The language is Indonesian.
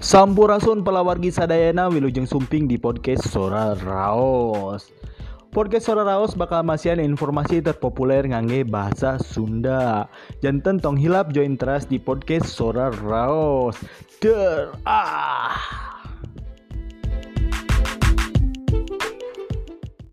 Sampurasun pelawargi sadayana wilujeng sumping di podcast Sora Raos. Podcast Sora Raos bakal masihan informasi terpopuler ngangge bahasa Sunda. Janten tong hilap join trust di podcast Sora Raos. Der ah.